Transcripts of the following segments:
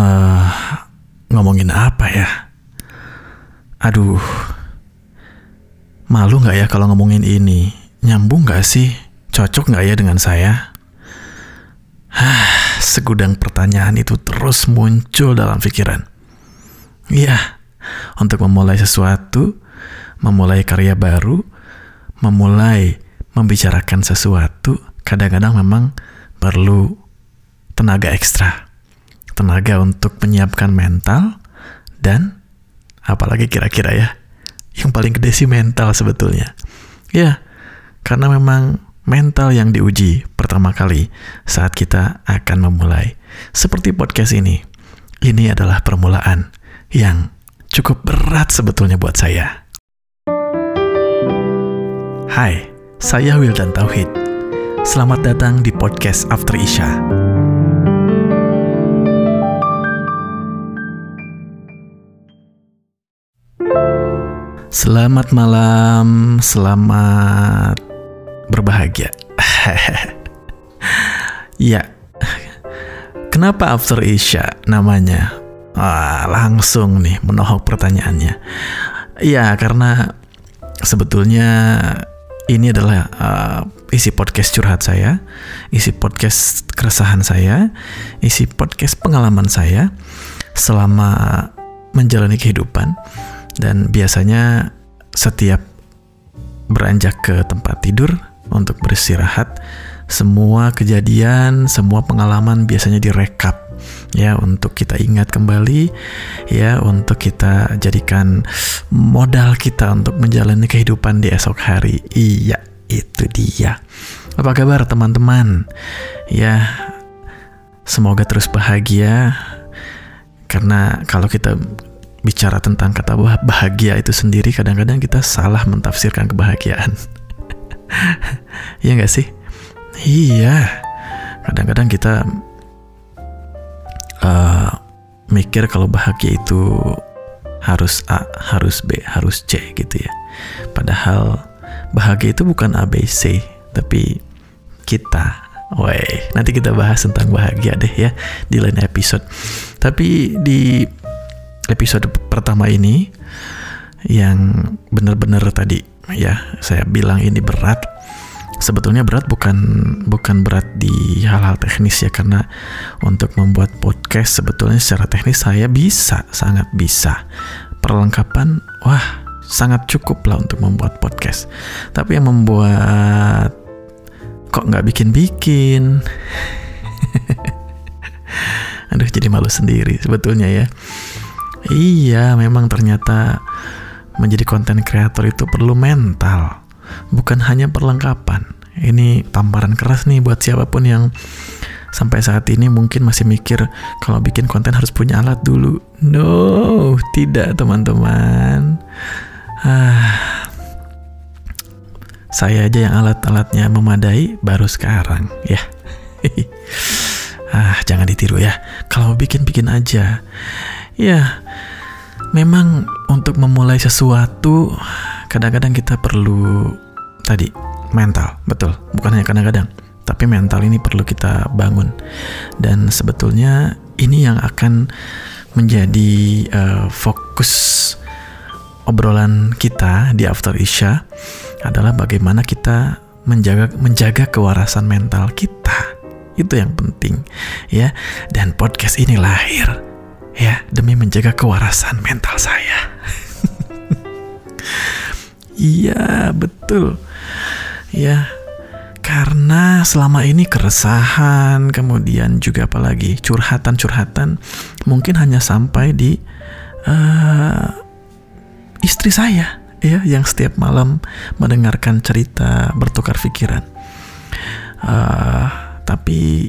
uh, ngomongin apa ya? Aduh, malu nggak ya kalau ngomongin ini? Nyambung nggak sih? Cocok nggak ya dengan saya? Hah, segudang pertanyaan itu terus muncul dalam pikiran. Iya, untuk memulai sesuatu, memulai karya baru, memulai membicarakan sesuatu, kadang-kadang memang perlu tenaga ekstra tenaga untuk menyiapkan mental dan apalagi kira-kira ya yang paling gede sih mental sebetulnya ya karena memang mental yang diuji pertama kali saat kita akan memulai seperti podcast ini ini adalah permulaan yang cukup berat sebetulnya buat saya Hai, saya Wildan Tauhid. Selamat datang di podcast After Isya. Selamat malam, selamat berbahagia. ya, kenapa After Isya namanya? Ah, langsung nih menohok pertanyaannya. Ya, karena sebetulnya ini adalah uh, isi podcast curhat saya, isi podcast keresahan saya, isi podcast pengalaman saya selama menjalani kehidupan dan biasanya setiap beranjak ke tempat tidur untuk beristirahat, semua kejadian, semua pengalaman biasanya direkap ya untuk kita ingat kembali ya untuk kita jadikan modal kita untuk menjalani kehidupan di esok hari. Iya, itu dia. Apa kabar teman-teman? Ya, semoga terus bahagia karena kalau kita bicara tentang kata bahagia itu sendiri kadang-kadang kita salah mentafsirkan kebahagiaan. Iya nggak sih? Iya. Kadang-kadang kita uh, mikir kalau bahagia itu harus A, harus B, harus C gitu ya. Padahal bahagia itu bukan A, B, C, tapi kita. Woi, nanti kita bahas tentang bahagia deh ya di lain episode. Tapi di episode pertama ini yang benar-benar tadi ya saya bilang ini berat. Sebetulnya berat bukan bukan berat di hal-hal teknis ya karena untuk membuat podcast sebetulnya secara teknis saya bisa sangat bisa. Perlengkapan wah sangat cukup lah untuk membuat podcast. Tapi yang membuat kok nggak bikin-bikin? Aduh jadi malu sendiri sebetulnya ya Iya, memang ternyata menjadi konten kreator itu perlu mental, bukan hanya perlengkapan. Ini tamparan keras nih buat siapa pun yang sampai saat ini mungkin masih mikir kalau bikin konten harus punya alat dulu. No, tidak teman-teman. Ah, saya aja yang alat-alatnya memadai baru sekarang ya. ah, jangan ditiru ya. Kalau bikin bikin aja. Ya, memang untuk memulai sesuatu kadang-kadang kita perlu tadi mental, betul. Bukan hanya kadang-kadang, tapi mental ini perlu kita bangun. Dan sebetulnya ini yang akan menjadi uh, fokus obrolan kita di After Isya adalah bagaimana kita menjaga menjaga kewarasan mental kita. Itu yang penting, ya. Dan podcast ini lahir ya demi menjaga kewarasan mental saya. Iya, betul. Ya, karena selama ini keresahan, kemudian juga apalagi curhatan-curhatan mungkin hanya sampai di uh, istri saya ya yang setiap malam mendengarkan cerita bertukar pikiran. Uh, tapi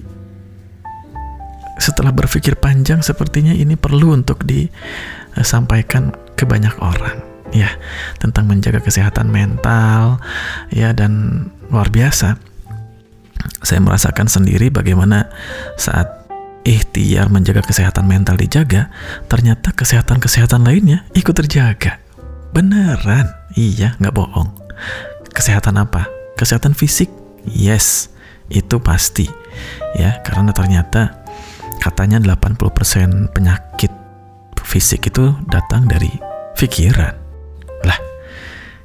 setelah berpikir panjang sepertinya ini perlu untuk disampaikan ke banyak orang ya. Tentang menjaga kesehatan mental ya dan luar biasa. Saya merasakan sendiri bagaimana saat ikhtiar menjaga kesehatan mental dijaga ternyata kesehatan-kesehatan lainnya ikut terjaga. Beneran? Iya nggak bohong. Kesehatan apa? Kesehatan fisik? Yes itu pasti ya. Karena ternyata katanya 80% penyakit fisik itu datang dari pikiran. Lah,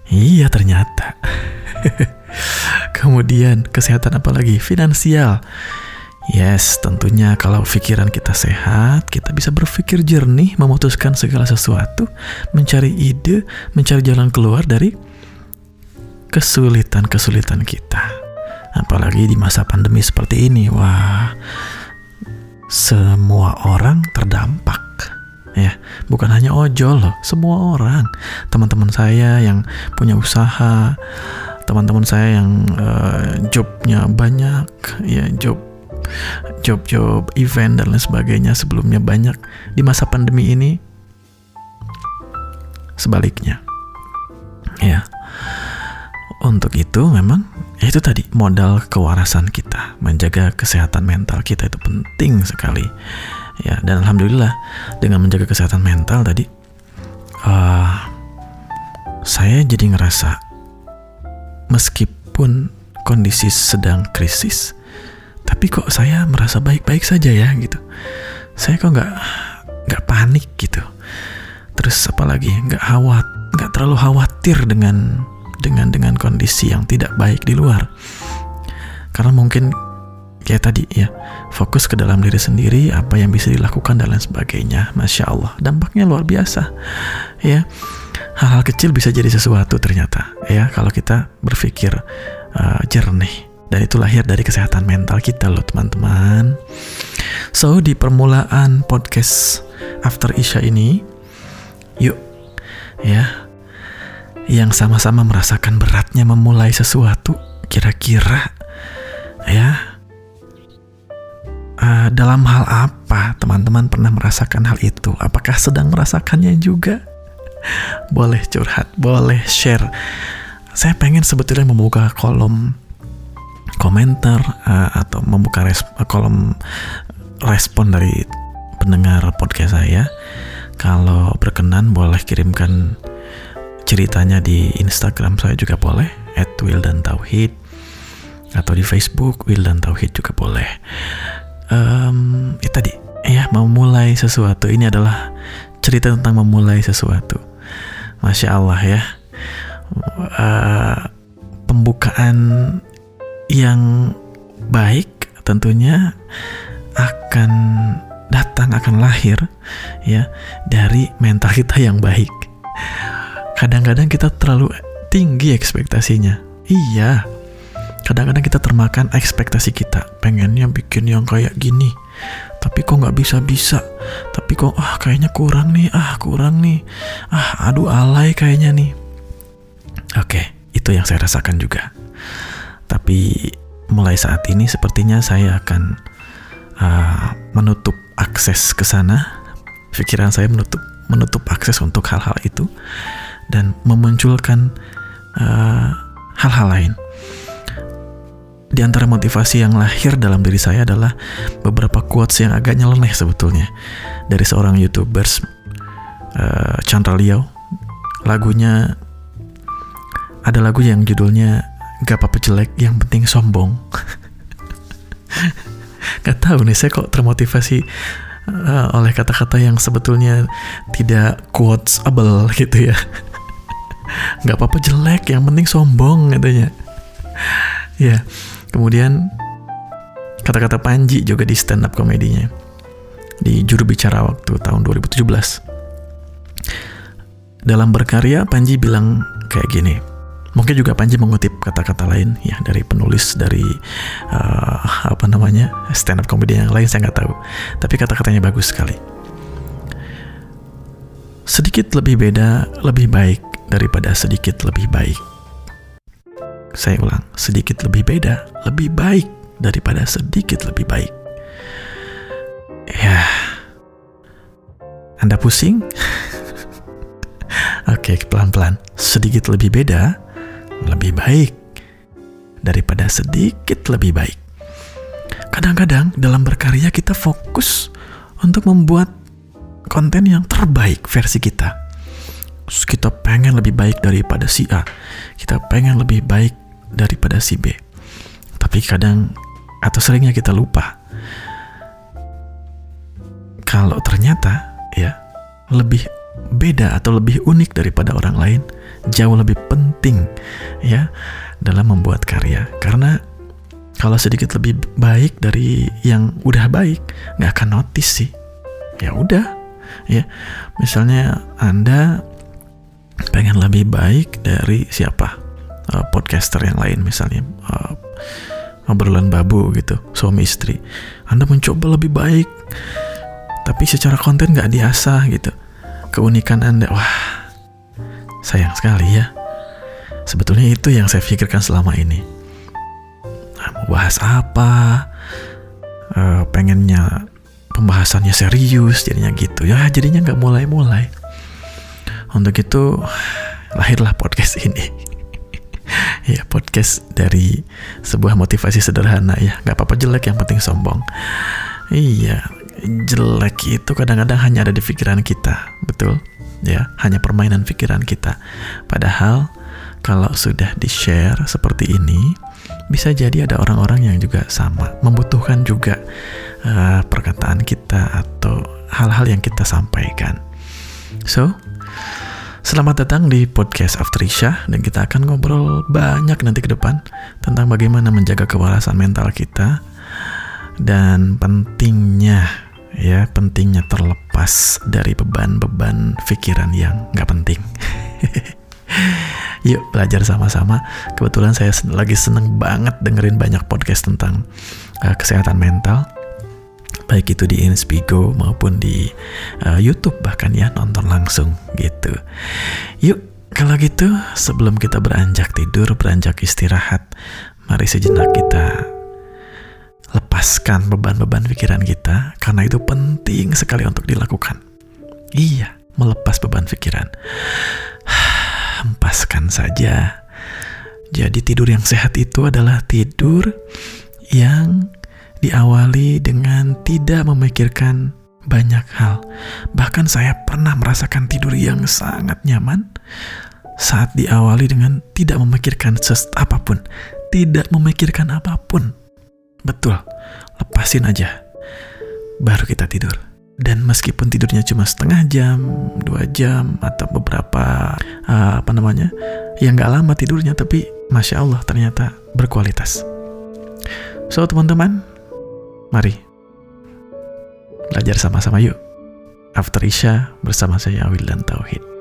iya ternyata. Kemudian kesehatan apa lagi? Finansial. Yes, tentunya kalau pikiran kita sehat, kita bisa berpikir jernih, memutuskan segala sesuatu, mencari ide, mencari jalan keluar dari kesulitan-kesulitan kita. Apalagi di masa pandemi seperti ini, wah, semua orang terdampak. Ya, bukan hanya ojol loh, semua orang. Teman-teman saya yang punya usaha, teman-teman saya yang uh, jobnya banyak, ya job job-job event dan lain sebagainya sebelumnya banyak di masa pandemi ini sebaliknya ya untuk itu memang ya itu tadi modal kewarasan kita. Menjaga kesehatan mental kita itu penting sekali. Ya dan alhamdulillah dengan menjaga kesehatan mental tadi uh, saya jadi ngerasa meskipun kondisi sedang krisis tapi kok saya merasa baik-baik saja ya gitu. Saya kok nggak nggak panik gitu. Terus apalagi nggak khawat nggak terlalu khawatir dengan dengan dengan kondisi yang tidak baik di luar. Karena mungkin ya tadi ya fokus ke dalam diri sendiri apa yang bisa dilakukan dan lain sebagainya. Masya Allah dampaknya luar biasa ya. Hal-hal kecil bisa jadi sesuatu ternyata ya kalau kita berpikir uh, jernih. Dan itu lahir dari kesehatan mental kita loh teman-teman. So di permulaan podcast After Isya ini, yuk ya, yang sama-sama merasakan beratnya memulai sesuatu, kira-kira ya, uh, dalam hal apa teman-teman pernah merasakan hal itu? Apakah sedang merasakannya juga? Boleh curhat, boleh share. Saya pengen sebetulnya membuka kolom komentar uh, atau membuka res kolom respon dari pendengar podcast saya. Kalau berkenan boleh kirimkan ceritanya di Instagram saya juga boleh @wildan_tauhid atau di Facebook Wildan Tauhid juga boleh. Um, itu tadi ya memulai sesuatu ini adalah cerita tentang memulai sesuatu. Masya Allah ya. Uh, pembukaan yang baik tentunya akan datang akan lahir ya dari mental kita yang baik. Kadang-kadang kita terlalu tinggi ekspektasinya. Iya. Kadang-kadang kita termakan ekspektasi kita. Pengennya bikin yang kayak gini. Tapi kok nggak bisa-bisa. Tapi kok ah kayaknya kurang nih. Ah kurang nih. Ah aduh alay kayaknya nih. Oke, itu yang saya rasakan juga. Tapi mulai saat ini sepertinya saya akan uh, menutup akses ke sana. Pikiran saya menutup menutup akses untuk hal-hal itu dan memunculkan uh, hal-hal uh, lain. Di antara motivasi yang lahir dalam diri saya adalah beberapa quotes yang agak nyeleneh sebetulnya dari seorang youtubers uh, Chandra Liao. Lagunya ada lagu yang judulnya gak apa-apa jelek yang penting sombong gak tahu nih saya kok termotivasi uh, oleh kata-kata yang sebetulnya tidak quotesable gitu ya gak apa-apa jelek. Yang penting sombong katanya. Ya kemudian kata-kata Panji juga di stand up komedinya. Di juru bicara waktu tahun 2017 dalam berkarya Panji bilang kayak gini. Mungkin juga Panji mengutip kata-kata lain ya dari penulis dari uh, apa namanya stand up comedy yang lain saya nggak tahu. Tapi kata-katanya bagus sekali. Sedikit lebih beda lebih baik daripada sedikit lebih baik. Saya ulang, sedikit lebih beda lebih baik daripada sedikit lebih baik. Ya, Anda pusing? Oke, pelan-pelan. Sedikit lebih beda lebih baik daripada sedikit lebih baik. Kadang-kadang dalam berkarya kita fokus untuk membuat konten yang terbaik versi kita. Kita pengen lebih baik daripada si A. Kita pengen lebih baik daripada si B. Tapi kadang atau seringnya kita lupa kalau ternyata ya lebih beda atau lebih unik daripada orang lain, jauh lebih penting ya dalam membuat karya. Karena kalau sedikit lebih baik dari yang udah baik, nggak akan notice sih. Ya udah, ya. Misalnya Anda pengen lebih baik dari siapa? Uh, podcaster yang lain misalnya. Uh, obrolan babu gitu, suami istri. Anda mencoba lebih baik, tapi secara konten nggak diasah gitu. Keunikan Anda, wah, sayang sekali ya. Sebetulnya itu yang saya pikirkan selama ini. Nah, mau bahas apa? Uh, pengennya pembahasannya serius, jadinya gitu. Ya, jadinya nggak mulai-mulai. Untuk itu, lahirlah podcast ini. Ya podcast dari sebuah motivasi sederhana ya. Nggak apa-apa jelek yang penting sombong. Iya jelek itu kadang-kadang hanya ada di pikiran kita betul? Ya hanya permainan pikiran kita. Padahal kalau sudah di share seperti ini bisa jadi ada orang-orang yang juga sama membutuhkan juga uh, perkataan kita atau hal-hal yang kita sampaikan. So Selamat datang di podcast After Isya dan kita akan ngobrol banyak nanti ke depan tentang bagaimana menjaga kewarasan mental kita dan pentingnya ya pentingnya terlepas dari beban-beban pikiran yang nggak penting. Yuk belajar sama-sama. Kebetulan saya lagi seneng banget dengerin banyak podcast tentang uh, kesehatan mental baik itu di Inspigo maupun di uh, YouTube bahkan ya nonton langsung gitu. Yuk, kalau gitu sebelum kita beranjak tidur, beranjak istirahat, mari sejenak kita lepaskan beban-beban pikiran kita karena itu penting sekali untuk dilakukan. Iya, melepas beban pikiran. Hempaskan saja. Jadi tidur yang sehat itu adalah tidur yang diawali dengan tidak memikirkan banyak hal. Bahkan saya pernah merasakan tidur yang sangat nyaman saat diawali dengan tidak memikirkan ses apa pun, tidak memikirkan apa pun. Betul, lepasin aja. Baru kita tidur. Dan meskipun tidurnya cuma setengah jam, dua jam, atau beberapa uh, apa namanya, yang nggak lama tidurnya, tapi masya Allah ternyata berkualitas. So teman-teman, Mari belajar sama-sama yuk. After Isya bersama saya Awil dan Tauhid.